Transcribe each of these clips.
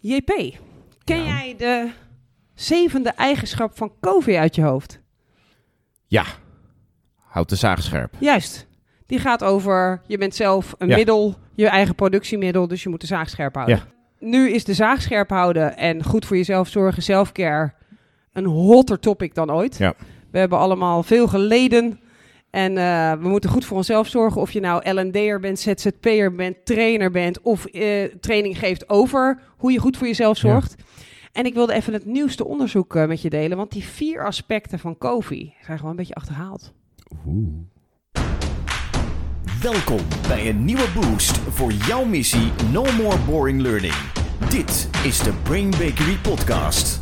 JP, ken Ja. jij de zevende eigenschap van COVID uit je hoofd? Ja. Houd de zaag scherp. Juist. Die gaat over, je bent zelf een Ja. middel, je eigen productiemiddel, dus je moet de zaag scherp houden. Ja. Nu is de zaag scherp houden en goed voor jezelf zorgen, selfcare, een hotter topic dan ooit. Ja. We hebben allemaal veel geleden en eh, we moeten goed voor onszelf zorgen. Of je nou L&D'er bent, ZZP'er bent, trainer bent of eh, training geeft over hoe je goed voor jezelf Ja. zorgt. En ik wilde even het nieuwste onderzoek eh, met je delen, want die vier aspecten van COVID zijn gewoon een beetje achterhaald. Welkom bij een nieuwe boost voor jouw missie No More Boring Learning. Dit is de Brain Bakery Podcast.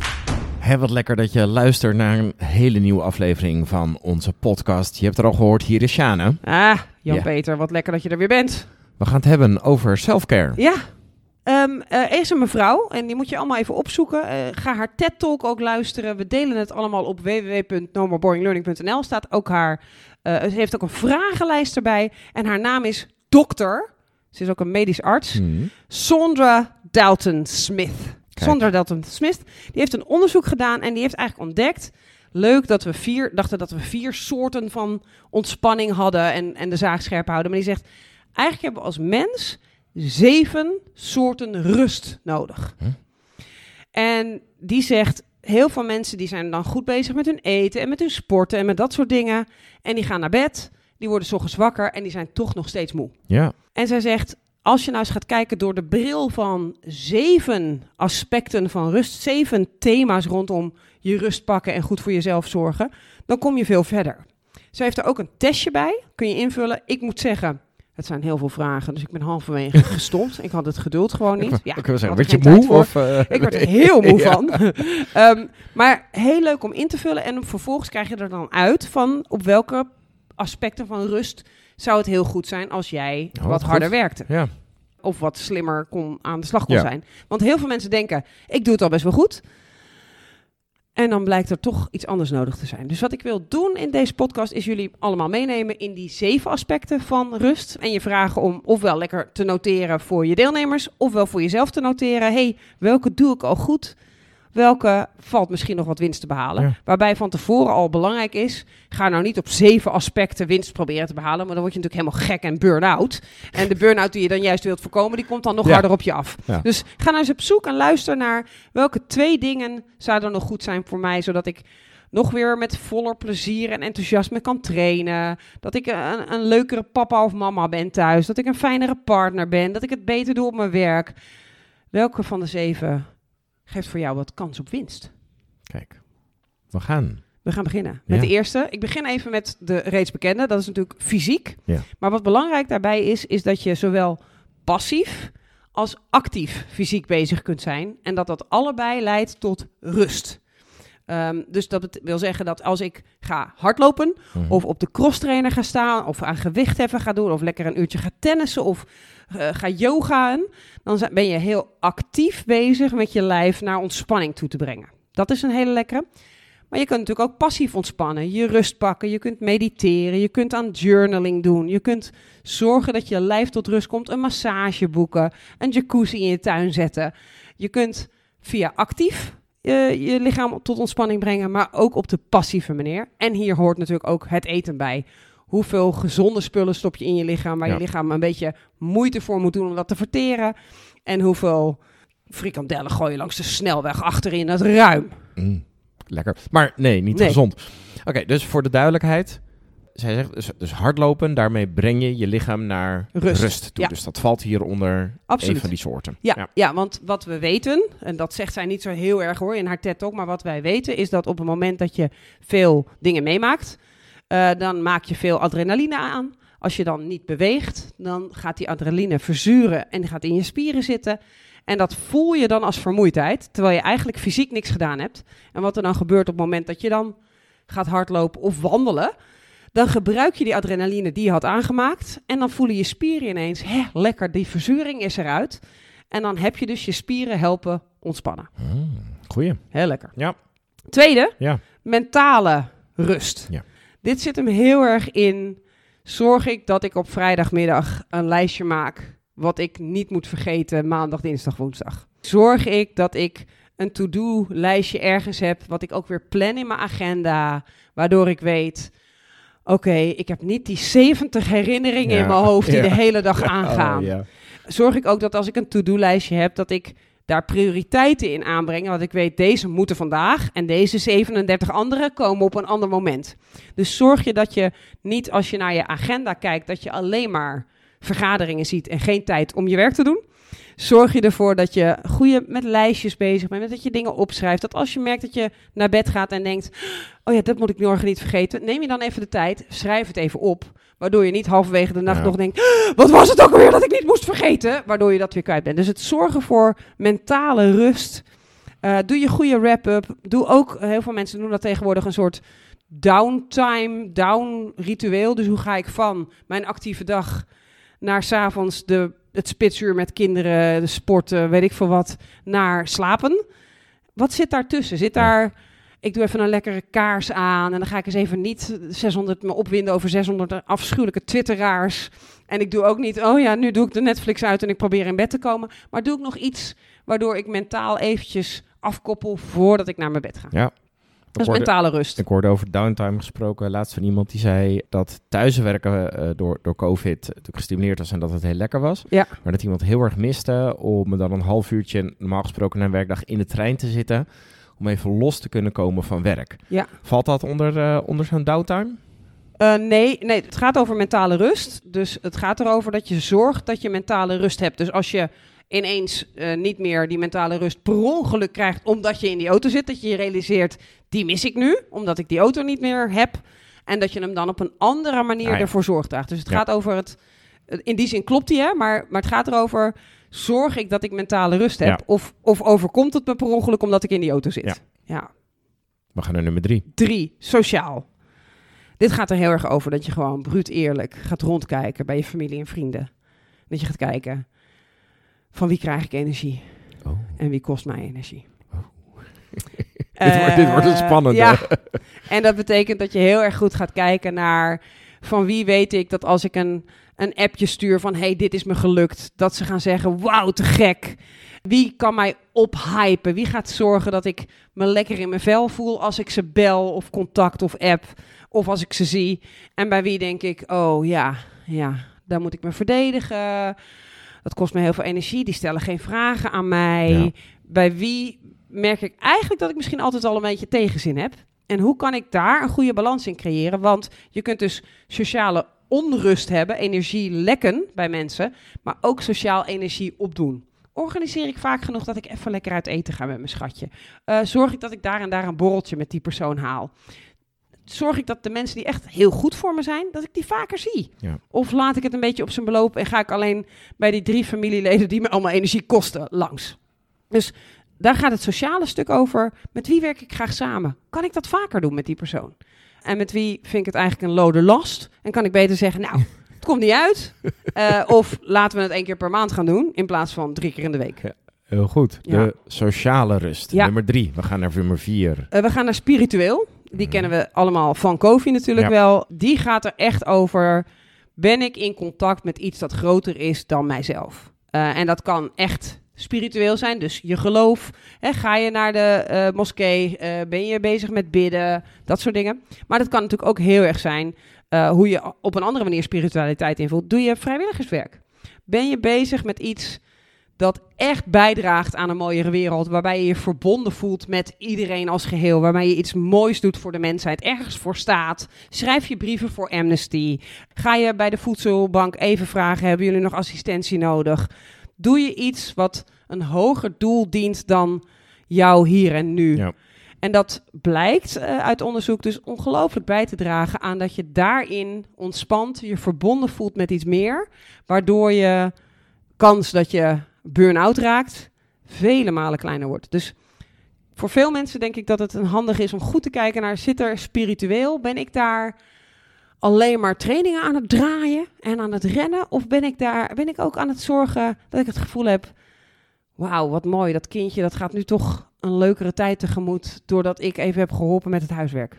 Wat lekker dat je luistert naar een hele nieuwe aflevering van onze podcast. Je hebt er al gehoord, hier is Sjane. Ah, Jan-Peter, Ja. wat lekker dat je er weer bent. We gaan het hebben over selfcare. Ja. Ehm eh, er is een mevrouw, en die moet je allemaal even opzoeken. Eh, ga haar TED-talk ook luisteren. We delen het allemaal op www.nomorebooringlearning.nl. Staat ook haar, eh, ze heeft ook een vragenlijst erbij. En haar naam is dokter, ze is ook een medisch arts, Hmm. Sondra Dalton Smith. Kijk. Sondra Dalton Smith, die heeft een onderzoek gedaan en die heeft eigenlijk ontdekt... Leuk dat we vier, dachten dat we vier soorten van ontspanning hadden en, en de zaag scherp houden. Maar die zegt, eigenlijk hebben we als mens zeven soorten rust nodig. En die zegt, heel veel mensen die zijn dan goed bezig met hun eten en met hun sporten en met dat soort dingen. En die gaan naar bed, die worden 's ochtends wakker en die zijn toch nog steeds moe. Ja. En zij zegt, als je nou eens gaat kijken door de bril van zeven aspecten van rust, zeven thema's rondom je rust pakken en goed voor jezelf zorgen, dan kom je veel verder. Zij heeft er ook een testje bij, kun je invullen. Ik moet zeggen, het zijn heel veel vragen, dus ik ben halverwege gestopt. Ik had het geduld gewoon niet. Ja, ik wil zeggen, werd er je moe? Of, eh, Ik word er heel moe Ja. van. Ehm, maar heel leuk om in te vullen. En vervolgens krijg je er dan uit van op welke aspecten van rust zou het heel goed zijn als jij Oh, wat wat harder werkte. Ja. Of wat slimmer kon, aan de slag kon Ja. zijn. Want heel veel mensen denken, ik doe het al best wel goed. En dan blijkt er toch iets anders nodig te zijn. Dus wat ik wil doen in deze podcast is jullie allemaal meenemen in die zeven aspecten van rust. En je vragen om ofwel lekker te noteren voor je deelnemers, ofwel voor jezelf te noteren. hey, welke doe ik al goed? Welke valt misschien nog wat winst te behalen? Ja. Waarbij van tevoren al belangrijk is, ga nou niet op zeven aspecten winst proberen te behalen, maar dan word je natuurlijk helemaal gek en burn-out. En de burn-out die je dan juist wilt voorkomen, die komt dan nog Ja. harder op je af. Ja. Dus ga nou eens op zoek en luister naar welke twee dingen zouden nog goed zijn voor mij, zodat ik nog weer met voller plezier en enthousiasme kan trainen. Dat ik een, een leukere papa of mama ben thuis. Dat ik een fijnere partner ben. Dat ik het beter doe op mijn werk. Welke van de zeven geeft voor jou wat kans op winst? Kijk, we gaan. We gaan beginnen met Ja. de eerste. Ik begin even met de reeds bekende. Dat is natuurlijk fysiek. Ja. Maar wat belangrijk daarbij is, is dat je zowel passief als actief fysiek bezig kunt zijn. En dat dat allebei leidt tot rust. Ehm, dus dat wil zeggen dat als ik ga hardlopen, Mhm. of op de crosstrainer ga staan, of aan gewichtheffen ga doen, of lekker een uurtje ga tennissen, of eh, ga yogaan, dan ben je heel actief bezig met je lijf naar ontspanning toe te brengen. Dat is een hele lekkere. Maar je kunt natuurlijk ook passief ontspannen, je rust pakken, je kunt mediteren, je kunt aan journaling doen, je kunt zorgen dat je lijf tot rust komt, een massage boeken, een jacuzzi in je tuin zetten. Je kunt via actief eh, je lichaam tot ontspanning brengen, maar ook op de passieve manier. En hier hoort natuurlijk ook het eten bij. Hoeveel gezonde spullen stop je in je lichaam, waar Ja. je lichaam een beetje moeite voor moet doen om dat te verteren. En hoeveel frikandellen gooi je langs de snelweg achterin het ruim. Mm, lekker. Maar nee, niet Nee. gezond. Oké, dus voor de duidelijkheid. Zij zegt dus, dus hardlopen, daarmee breng je je lichaam naar Rust. rust, toe. Ja. Dus dat valt hieronder Absoluut. een van die soorten. Ja, ja. want wat we weten, en dat zegt zij niet zo heel erg hoor in haar TED Talk, maar wat wij weten is dat op het moment dat je veel dingen meemaakt, eh, dan maak je veel adrenaline aan. Als je dan niet beweegt, dan gaat die adrenaline verzuren en die gaat in je spieren zitten. En dat voel je dan als vermoeidheid, terwijl je eigenlijk fysiek niks gedaan hebt. En wat er dan gebeurt op het moment dat je dan gaat hardlopen of wandelen, dan gebruik je die adrenaline die je had aangemaakt. En dan voelen je spieren ineens, hè, lekker, die verzuring is eruit. En dan heb je dus je spieren helpen ontspannen. Mm, goeie. Heel lekker. Ja. Tweede, Ja. mentale rust. Ja. Dit zit hem heel erg in. Zorg ik dat ik op vrijdagmiddag een lijstje maak wat ik niet moet vergeten maandag, dinsdag, woensdag? Zorg ik dat ik een to-do-lijstje ergens heb, wat ik ook weer plan in mijn agenda, waardoor ik weet, oké, ik heb niet die 70 herinneringen Ja, in mijn hoofd die ja. de hele dag aangaan. Oh, ja. Zorg ik ook dat als ik een to-do-lijstje heb, dat ik daar prioriteiten in aanbreng. Want ik weet, deze moeten vandaag en deze 37 andere komen op een ander moment. Dus zorg je dat je niet als je naar je agenda kijkt, dat je alleen maar vergaderingen ziet en geen tijd om je werk te doen. Zorg je ervoor dat je goede met lijstjes bezig bent, dat je dingen opschrijft. Dat als je merkt dat je naar bed gaat en denkt, oh ja, dat moet ik morgen niet vergeten. Neem je dan even de tijd, schrijf het even op. Waardoor je niet halverwege de nacht Ja. nog denkt, wat was het ook alweer dat ik niet moest vergeten? Waardoor je dat weer kwijt bent. Dus het zorgen voor mentale rust. Eh, doe je goede wrap-up. Doe ook, heel veel mensen doen dat tegenwoordig, een soort downtime, down ritueel. Dus hoe ga ik van mijn actieve dag naar s'avonds de het spitsuur met kinderen, de sporten, weet ik veel wat, naar slapen. Wat zit daartussen? Zit daar, ik doe even een lekkere kaars aan en dan ga ik eens even niet 600 me opwinden over 600 afschuwelijke twitteraars. En ik doe ook niet, oh ja, nu doe ik de Netflix uit en ik probeer in bed te komen. Maar doe ik nog iets waardoor ik mentaal eventjes afkoppel voordat ik naar mijn bed ga. Ja. Dat is hoorde, mentale rust. ik hoorde over downtime gesproken laatst van iemand die zei dat thuiswerken eh, door, door COVID natuurlijk gestimuleerd was en dat het heel lekker was. Ja. Maar dat iemand heel erg miste om dan een half uurtje, normaal gesproken na een werkdag, in de trein te zitten. Om even los te kunnen komen van werk. Ja. Valt dat onder, eh, onder zo'n downtime? Eh, nee, nee, het gaat over mentale rust. Dus het gaat erover dat je zorgt dat je mentale rust hebt. Dus als je ineens eh, niet meer die mentale rust per ongeluk krijgt omdat je in die auto zit, dat je je realiseert, die mis ik nu, omdat ik die auto niet meer heb. En dat je hem dan op een andere manier Ah, ja. ervoor zorg draagt. Dus het Ja. gaat over het, in die zin klopt die hè, maar, maar het gaat erover, zorg ik dat ik mentale rust heb? Ja. Of, of overkomt het me per ongeluk omdat ik in die auto zit? Ja. ja. We gaan naar nummer drie. Drie, sociaal. Dit gaat er heel erg over dat je gewoon bruut eerlijk gaat rondkijken bij je familie en vrienden. Dat je gaat kijken van wie krijg ik energie Oh. en wie kost mij energie. Dit wordt- dit wordt een Eh, spannende. Ja, en dat betekent dat je heel erg goed gaat kijken naar van wie weet ik dat als ik een, een appje stuur van hey, dit is me gelukt, dat ze gaan zeggen wauw, te gek. Wie kan mij ophypen? Wie gaat zorgen dat ik me lekker in mijn vel voel als ik ze bel of contact of app of als ik ze zie? En bij wie denk ik, oh ja, ja, daar moet ik me verdedigen. Dat kost me heel veel energie. Die stellen geen vragen aan mij. Ja. Bij wie merk ik eigenlijk dat ik misschien altijd al een beetje tegenzin heb? En hoe kan ik daar een goede balans in creëren? Want je kunt dus sociale onrust hebben, energie lekken bij mensen, maar ook sociaal energie opdoen. Organiseer ik vaak genoeg dat ik even lekker uit eten ga met mijn schatje? Eh, zorg ik dat ik daar en daar een borreltje met die persoon haal? Zorg ik dat de mensen die echt heel goed voor me zijn, dat ik die vaker zie? Ja. Of laat ik het een beetje op zijn beloop en ga ik alleen bij die drie familieleden die me allemaal energie kosten langs? Dus daar gaat het sociale stuk over. Met wie werk ik graag samen? Kan ik dat vaker doen met die persoon? En met wie vind ik het eigenlijk een lode last? En kan ik beter zeggen, nou, het komt niet uit. Eh, of laten we het één keer per maand gaan doen, in plaats van drie keer in de week. Heel goed. Ja. De sociale rust. Ja. Nummer drie. We gaan naar nummer vier. Eh, we gaan naar spiritueel. Die kennen we allemaal van Kofi natuurlijk Ja. wel. Die gaat er echt over, ben ik in contact met iets dat groter is dan mijzelf? Eh, en dat kan echt spiritueel zijn, dus je geloof. Hè, ga je naar de eh, moskee, eh, ben je bezig met bidden, dat soort dingen. Maar dat kan natuurlijk ook heel erg zijn hoe je op een andere manier spiritualiteit invult. Doe je vrijwilligerswerk? Ben je bezig met iets dat echt bijdraagt aan een mooiere wereld, waarbij je je verbonden voelt met iedereen als geheel, waarmee je iets moois doet voor de mensheid, ergens voor staat. Schrijf je brieven voor Amnesty. Ga je bij de voedselbank even vragen: hebben jullie nog assistentie nodig? Doe je iets wat een hoger doel dient dan jou hier en nu? Ja. En dat blijkt eh, uit onderzoek dus ongelooflijk bij te dragen aan dat je daarin ontspant, je verbonden voelt met iets meer, waardoor je kans dat je burn-out raakt vele malen kleiner wordt. Dus voor veel mensen denk ik dat het een handig is om goed te kijken naar, zit er spiritueel, ben ik daar alleen maar trainingen aan het draaien en aan het rennen? Of ben ik daar, ben ik ook aan het zorgen dat ik het gevoel heb, wauw, wat mooi, dat kindje, dat gaat nu toch een leukere tijd tegemoet, doordat ik even heb geholpen met het huiswerk.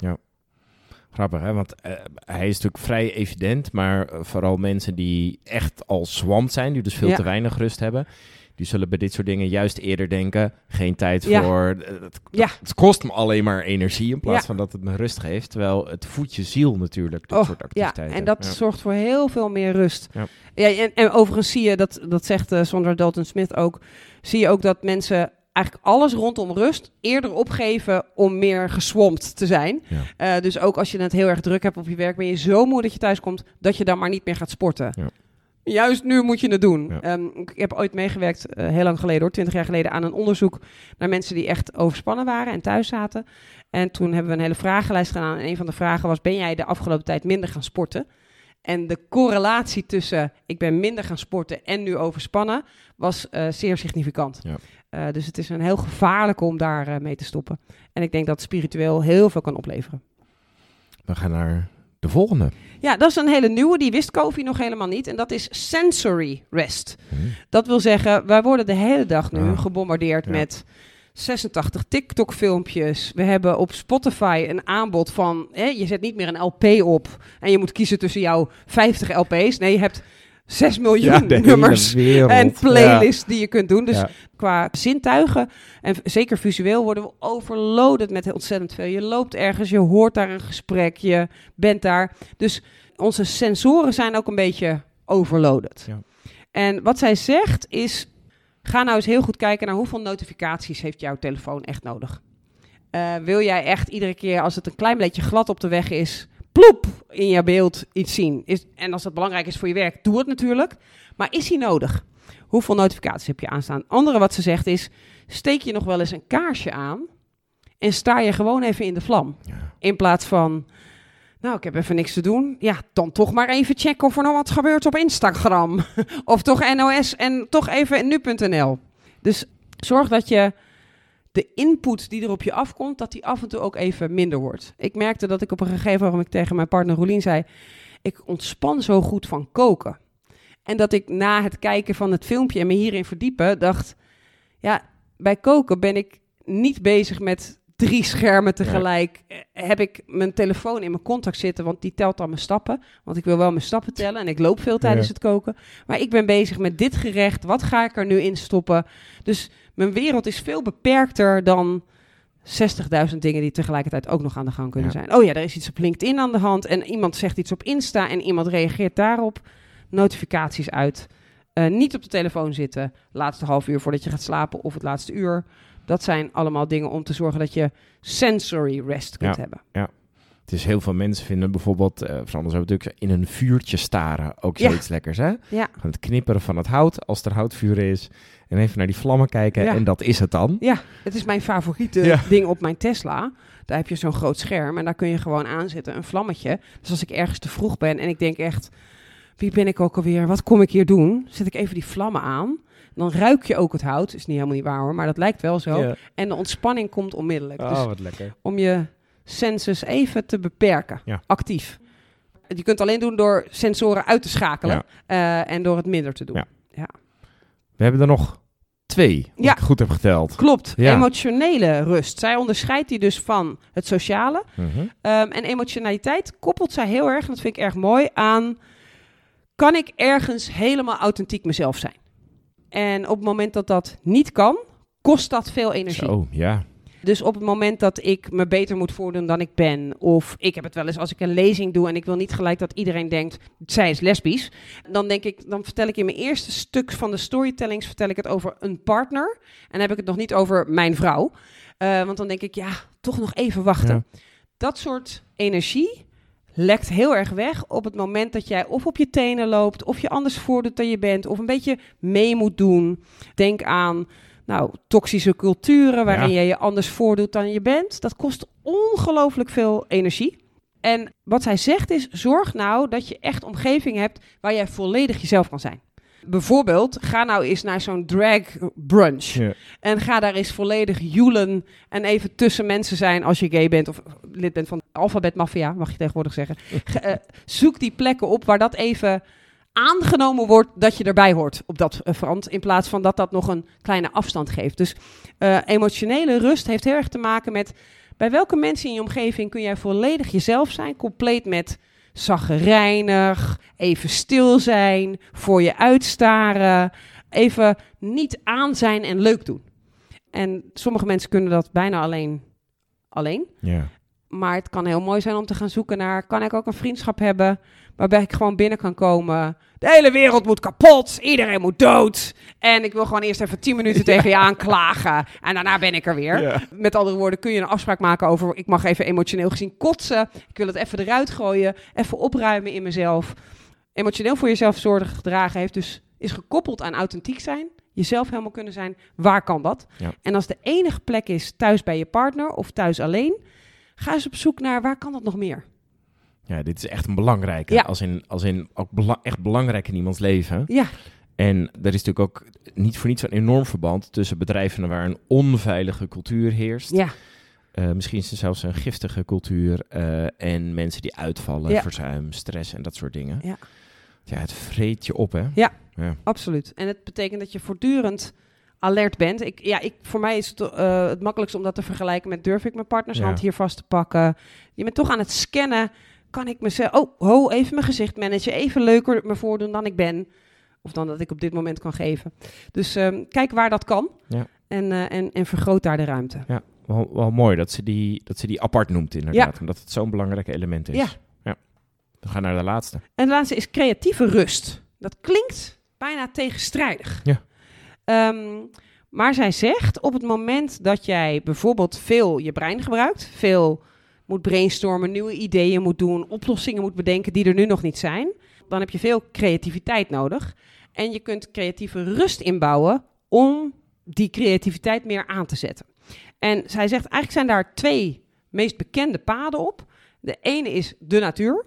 Grappig, hè? Want eh, hij is natuurlijk vrij evident, maar eh, vooral mensen die echt al zwamd zijn, die dus veel Ja. te weinig rust hebben, die zullen bij dit soort dingen juist eerder denken, geen tijd Ja. voor, eh, het, Ja. het kost me alleen maar energie in plaats Ja. van dat het me rust geeft, terwijl het voedt je ziel natuurlijk, dit Oh, soort Ja, activiteiten. en dat Ja. zorgt voor heel veel meer rust. Ja. Ja. en, en overigens zie je, dat, dat zegt eh Sondra Dalton-Smith ook, zie je ook dat mensen eigenlijk alles rondom rust eerder opgeven om meer geswomd te zijn. Ja. Eh, dus ook als je het heel erg druk hebt op je werk, ben je zo moe dat je thuis komt, dat je dan maar niet meer gaat sporten. Ja. Juist nu moet je het doen. Ja. Ehm, ik heb ooit meegewerkt, eh, heel lang geleden hoor, twintig jaar geleden, aan een onderzoek naar mensen die echt overspannen waren en thuis zaten. En toen hebben we een hele vragenlijst gedaan. En een van de vragen was: Ben jij de afgelopen tijd minder gaan sporten? En de correlatie tussen ik ben minder gaan sporten en nu overspannen was eh, zeer significant. Ja. Eh, dus het is een heel gevaarlijk om daar eh, mee te stoppen. En ik denk dat spiritueel heel veel kan opleveren. We gaan naar de volgende. Ja, dat is een hele nieuwe. Die wist Kofi nog helemaal niet. En dat is sensory rest. Hm. Dat wil zeggen, wij worden de hele dag nu Ah. gebombardeerd Ja. met 86 TikTok-filmpjes. We hebben op Spotify een aanbod van... Hè, je zet niet meer een LP op en je moet kiezen tussen jouw 50 LP's. Nee, je hebt 6 miljoen nummers en playlists die je kunt doen. Dus Ja. qua zintuigen en zeker visueel worden we overloaded met ontzettend veel. Je loopt ergens, je hoort daar een gesprek, je bent daar. Dus onze sensoren zijn ook een beetje overloaded. Ja. En wat zij zegt is, ga nou eens heel goed kijken naar hoeveel notificaties heeft jouw telefoon echt nodig. Eh, wil jij echt iedere keer als het een klein beetje glad op de weg is, ploep in je beeld iets zien? Is, en als dat belangrijk is voor je werk, doe het natuurlijk. Maar is die nodig? Hoeveel notificaties heb je aanstaan? Andere wat ze zegt is, steek je nog wel eens een kaarsje aan en sta je gewoon even in de vlam. Ja. In plaats van, nou, ik heb even niks te doen. Ja, dan toch maar even checken of er nog wat gebeurt op Instagram. of toch NOS en toch even nu.nl. Dus zorg dat je de input die er op je afkomt, dat die af en toe ook even minder wordt. Ik merkte dat ik op een gegeven moment tegen mijn partner Rolien zei, ik ontspan zo goed van koken. En dat ik na het kijken van het filmpje en me hierin verdiepen, dacht, ja, bij koken ben ik niet bezig met drie schermen tegelijk. Eh, Heb ik mijn telefoon in mijn contact zitten, want die telt dan mijn stappen. Want ik wil wel mijn stappen tellen en ik loop veel tijdens Ja. het koken. Maar ik ben bezig met dit gerecht. Wat ga ik er nu in stoppen? Dus mijn wereld is veel beperkter dan 60.000 dingen die tegelijkertijd ook nog aan de gang kunnen Ja. zijn. Oh ja, er is iets op LinkedIn aan de hand en iemand zegt iets op Insta en iemand reageert daarop. Notificaties uit. Eh, niet op de telefoon zitten. Laatste half uur voordat je gaat slapen of het laatste uur. Dat zijn allemaal dingen om te zorgen dat je sensory rest kunt Ja. hebben. Het is heel veel mensen vinden bijvoorbeeld, we het natuurlijk in een vuurtje staren ook Ja. zoiets lekkers, hè? Ja. Gewoon het knipperen van het hout als er houtvuur is. En even naar die vlammen kijken Ja. en dat is het dan. Ja, het is mijn favoriete Ja. ding op mijn Tesla. Daar heb je zo'n groot scherm en daar kun je gewoon aanzetten, een vlammetje. Dus als ik ergens te vroeg ben en ik denk echt, wie ben ik ook alweer? Wat kom ik hier doen? Zet ik even die vlammen aan. Dan ruik je ook het hout. Is niet helemaal niet waar hoor, maar dat lijkt wel zo. Ja. En de ontspanning komt onmiddellijk. Dus Oh, wat lekker. om je senses even te beperken, Ja. actief. Je kunt het alleen doen door sensoren uit te schakelen eh, en door het minder te doen. Ja. We hebben er nog twee, Ja. ik goed heb geteld. Klopt, Ja. emotionele rust. Zij onderscheidt die dus van het sociale. Mhm. Ehm, en emotionaliteit koppelt zij heel erg, en dat vind ik erg mooi, aan... kan ik ergens helemaal authentiek mezelf zijn? En op het moment dat dat niet kan, kost dat veel energie. Zo, ja. Dus op het moment dat ik me beter moet voordoen dan ik ben, of ik heb het wel eens als ik een lezing doe en ik wil niet gelijk dat iedereen denkt, zij is lesbisch, dan denk ik, dan vertel ik in mijn eerste stuk van de storytellings vertel ik het over een partner en dan heb ik het nog niet over mijn vrouw, Eh, want dan denk ik, ja, toch nog even wachten. Dat soort energie lekt heel erg weg op het moment dat jij of op je tenen loopt, of je anders voordoet dan je bent, of een beetje mee moet doen. Denk aan nou, toxische culturen waarin Ja. je je anders voordoet dan je bent. Dat kost ongelooflijk veel energie. En wat zij zegt is, zorg nou dat je echt omgeving hebt waar jij volledig jezelf kan zijn. Bijvoorbeeld, ga nou eens naar zo'n drag brunch. En ga daar eens volledig joelen en even tussen mensen zijn als je gay bent of lid bent van de Alphabet Mafia, mag je tegenwoordig zeggen. Ge- eh, zoek die plekken op waar dat even aangenomen wordt dat je erbij hoort op dat eh, front, in plaats van dat dat nog een kleine afstand geeft. Dus eh, emotionele rust heeft heel erg te maken met Bij welke mensen in je omgeving kun jij volledig jezelf zijn, compleet met zaggerijnig, even stil zijn, voor je uitstaren, even niet aan zijn en leuk doen. En sommige mensen kunnen dat bijna alleen. alleen. Ja. Maar het kan heel mooi zijn om te gaan zoeken naar... kan ik ook een vriendschap hebben waarbij ik gewoon binnen kan komen... de hele wereld moet kapot, iedereen moet dood... en ik wil gewoon eerst even tien minuten tegen je aanklagen... en daarna ben ik er weer. Ja. Met andere woorden, kun je een afspraak maken over... ik mag even emotioneel gezien kotsen... ik wil het even eruit gooien, even opruimen in mezelf. Emotioneel voor jezelf zorgen gedragen heeft dus... is gekoppeld aan authentiek zijn... jezelf helemaal kunnen zijn. Waar kan dat? Ja. En als de enige plek is thuis bij je partner of thuis alleen... Ga eens op zoek naar waar kan dat nog meer? Ja, dit is echt een belangrijke. Ja. Als in, als in ook bela- echt belangrijk in iemands leven. Ja, En er is natuurlijk ook niet voor niets een enorm verband tussen bedrijven waar een onveilige cultuur heerst. ja, Eh, misschien is zelfs een giftige cultuur. eh, en mensen die uitvallen, Ja. verzuim, stress en dat soort dingen. Ja. Ja, het vreet je op, hè? Ja. ja. absoluut. En het betekent dat je voortdurend alert bent. Ik, ja, ik, voor mij is het eh, het makkelijkst om dat te vergelijken met durf ik mijn partners Ja. hier vast te pakken. Je bent toch aan het scannen. Kan ik mezelf... Oh, ho, even mijn gezicht managen. Even leuker me voordoen dan ik ben. Of dan dat ik op dit moment kan geven. Dus ehm, kijk waar dat kan. Ja. En, eh, en, en vergroot daar de ruimte. Wel, wel mooi dat ze, die, dat ze die apart noemt, inderdaad. Omdat het zo'n belangrijk element is. Ja. ja. We gaan naar de laatste. En de laatste is creatieve rust. Dat klinkt bijna tegenstrijdig. Ja. Ehm, maar zij zegt op het moment dat jij bijvoorbeeld veel je brein gebruikt, veel moet brainstormen, nieuwe ideeën moet doen, oplossingen moet bedenken die er nu nog niet zijn, dan heb je veel creativiteit nodig. En je kunt creatieve rust inbouwen om die creativiteit meer aan te zetten. En zij zegt eigenlijk zijn daar twee meest bekende paden op. De ene is de natuur.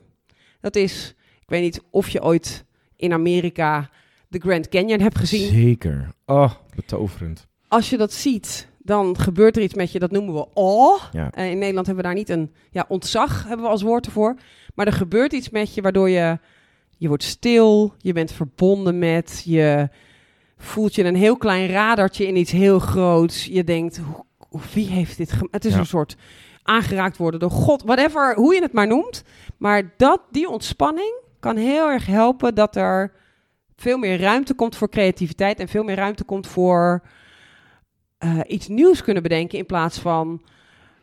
Dat is, ik weet niet of je ooit in Amerika de Grand Canyon hebt gezien. Zeker. Oh, betoverend. Als je dat ziet, dan gebeurt er iets met je, dat noemen we. Ja. Eh, in Nederland hebben we daar niet een ja, ontzag, hebben we als woord ervoor. Maar er gebeurt iets met je waardoor je, je wordt stil, je bent verbonden met, je voelt je een heel klein radartje in iets heel groots. Je denkt, hoe, hoe- wie heeft dit gemaakt? Het is Ja. een soort aangeraakt worden door God, whatever, hoe je het maar noemt. Maar dat, die ontspanning kan heel erg helpen dat er veel meer ruimte komt voor creativiteit en veel meer ruimte komt voor eh, iets nieuws kunnen bedenken in plaats van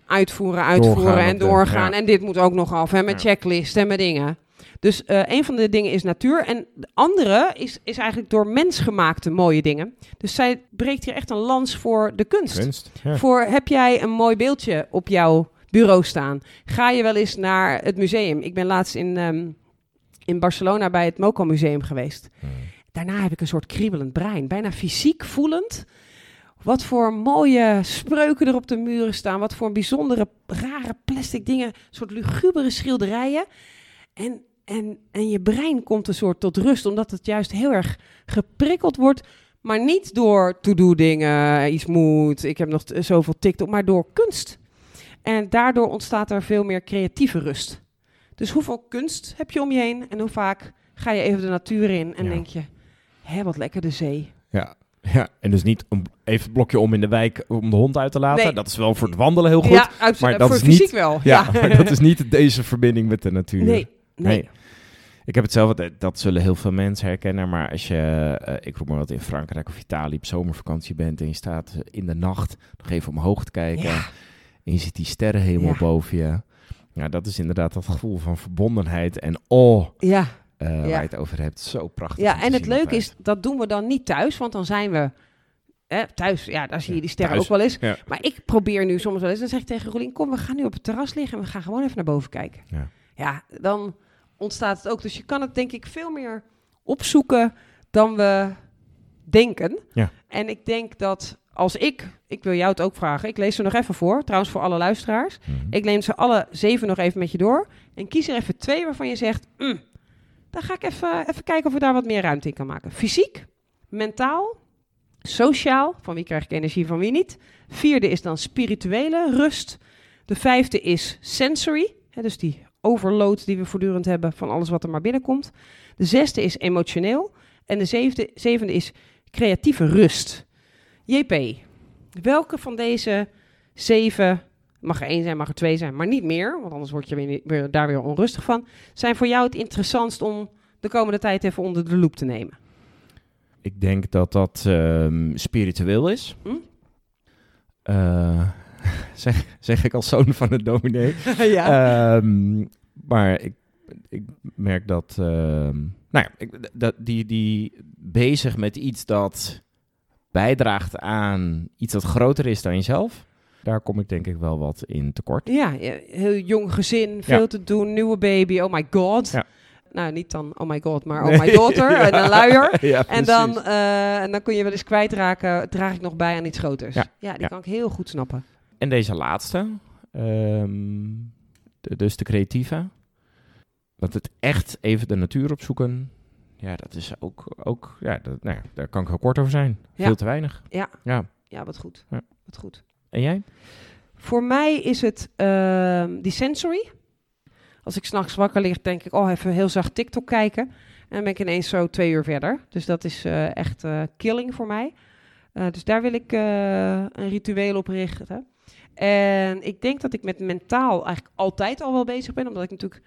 uitvoeren, uitvoeren Doorgaan en de- doorgaan. ja. En dit moet ook nog af, hè, met Ja. checklist en met dingen. Dus eh, een van de dingen is natuur. En de andere is, is eigenlijk door mensgemaakte mooie dingen. Dus zij breekt hier echt een lans voor de kunst. Kunst. Ja. Voor heb jij een mooi beeldje op jouw bureau staan? Ga je wel eens naar het museum? Ik ben laatst in, ehm, in Barcelona bij het MoCA Museum geweest. Hmm. Daarna heb ik een soort kriebelend brein, bijna fysiek voelend. Wat voor mooie spreuken er op de muren staan. Wat voor bijzondere, rare plastic dingen. Een soort lugubere schilderijen. En, en, en je brein komt een soort tot rust, omdat het juist heel erg geprikkeld wordt. Maar niet door to-do dingen, iets moet, ik heb nog zoveel TikTok, maar door kunst. En daardoor ontstaat er veel meer creatieve rust. Dus hoeveel kunst heb je om je heen en hoe vaak ga je even de natuur in en Ja. denk je, hé, wat lekker de zee. Ja. Ja, en dus niet een, even het blokje om in de wijk om de hond uit te laten. Nee. Dat is wel voor het wandelen heel goed. Ja, uit, maar eh, dat voor is fysiek niet- wel. Ja, maar dat is niet deze verbinding met de natuur. Nee, nee. Nee. Ik heb het zelf, dat, dat zullen heel veel mensen herkennen, maar als je, eh, ik roep maar wat in Frankrijk of Italië op zomervakantie bent en je staat eh, in de nacht nog even omhoog te kijken Ja. en je ziet die sterrenhemel boven je. Ja, dat is inderdaad dat gevoel van verbondenheid en oh, Ja, eh, Ja. waar je het over hebt. Zo prachtig. ja en het leuke is, dat doen we dan niet thuis, want dan zijn we hè, thuis. Ja, daar zie je die sterren thuis. ook wel eens. Ja. Maar ik probeer nu soms wel eens, dan zeg ik tegen Rolien, kom, we gaan nu op het terras liggen en we gaan gewoon even naar boven kijken. Ja. ja, dan ontstaat het ook. Dus je kan het denk ik veel meer opzoeken dan we denken. Ja. En ik denk dat als ik, ik wil jou het ook vragen, ik lees ze nog even voor, trouwens voor alle luisteraars. Mhm. Ik neem ze alle zeven nog even met je door. En kies er even twee waarvan je zegt, "Mm, dan ga ik even, even kijken of we daar wat meer ruimte in kan maken. Fysiek, mentaal, sociaal, van wie krijg ik energie, van wie niet. Vierde is dan spirituele rust. De vijfde is sensory, hè, dus die overload die we voortdurend hebben van alles wat er maar binnenkomt. De zesde is emotioneel. En de zevende, zevende is creatieve rust. JP, welke van deze zeven Mag er één zijn, mag er twee zijn, maar niet meer. Want anders word je weer, weer, daar weer onrustig van. Zijn voor jou het interessantst om de komende tijd even onder de loep te nemen? Ik denk dat dat ehm, spiritueel is. Hm? Eh, zeg, zeg ik als zoon van een dominee. ja. Ehm, maar ik, ik merk dat, ehm, nou ja, ik, dat die, die bezig met iets dat bijdraagt aan iets dat groter is dan jezelf, daar kom ik denk ik wel wat in tekort. ja, heel jong gezin, veel Ja. te doen, nieuwe baby, oh my god. Ja. Nou, niet dan oh my god, maar oh my daughter, en een luier. En dan, eh, en dan kun je wel eens kwijtraken, draag ik nog bij aan iets groters. Ja, Ja, die kan ik heel goed snappen. En deze laatste, ehm, de- dus de creatieve. Want het echt even de natuur opzoeken, ja, dat is ook, ook ja, dat, nou ja, daar kan ik heel kort over zijn. Ja. Veel te weinig. Ja. ja. Ja, wat goed. Ja. Wat goed. En jij? Voor mij is het ehm, die sensory. Als ik s'nachts wakker lig, denk ik, oh, even heel zacht TikTok kijken. En dan ben ik ineens zo twee uur verder. Dus dat is eh, echt eh, killing voor mij. Eh, dus daar wil ik een ritueel op richten. En ik denk dat ik met mentaal eigenlijk altijd al wel bezig ben. Omdat ik natuurlijk,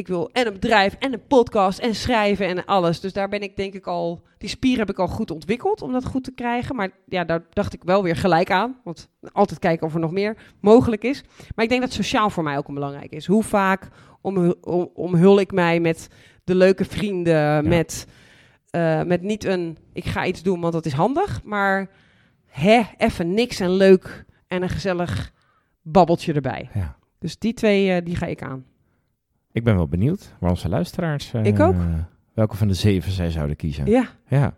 ik wil en een bedrijf en een podcast en schrijven en alles. Dus daar ben ik denk ik al, die spier heb ik al goed ontwikkeld om dat goed te krijgen. Maar ja, daar dacht ik wel weer gelijk aan. Want altijd kijken of er nog meer mogelijk is. Maar ik denk dat sociaal voor mij ook een belangrijk is. Hoe vaak omhul, om, omhul ik mij met de leuke vrienden, met, eh, met niet een, ik ga iets doen, want dat is handig. Maar hè, even niks en leuk en een gezellig babbeltje erbij. Ja. Dus die twee, eh, die ga ik aan. Ik ben wel benieuwd waar onze luisteraars... eh, Ik ook. welke van de zeven zij zouden kiezen. Ja, Ja.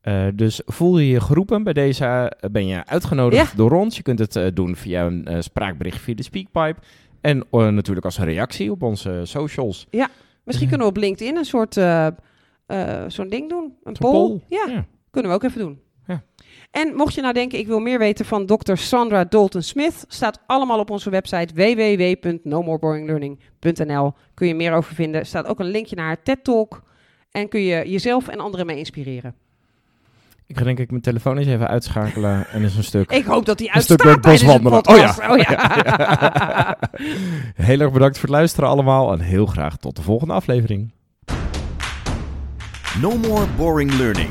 Eh, dus voel je je geroepen bij deze, eh, ben je uitgenodigd Ja. door ons. Je kunt het doen via een spraakbericht via de Speakpipe. En natuurlijk als een reactie op onze socials. misschien kunnen we op LinkedIn een soort zo'n ding doen. Een poll. poll. Ja, Ja. kunnen we ook even doen. Ja. En mocht je nou denken, ik wil meer weten van Dr. Sandra Dalton Smith, staat allemaal op onze website www.nomoreboriнгlearning.nl. Kun je meer over vinden. Er staat ook een linkje naar haar TED Talk. En kun je jezelf en anderen mee inspireren. Ik ga denk ik mijn telefoon eens even uitschakelen en eens een stuk... Ik hoop dat die Een stuk uitstaat tijdens podcast. Oh Oh ja. Heel erg bedankt voor het luisteren allemaal. En heel graag tot de volgende aflevering. No more boring learning.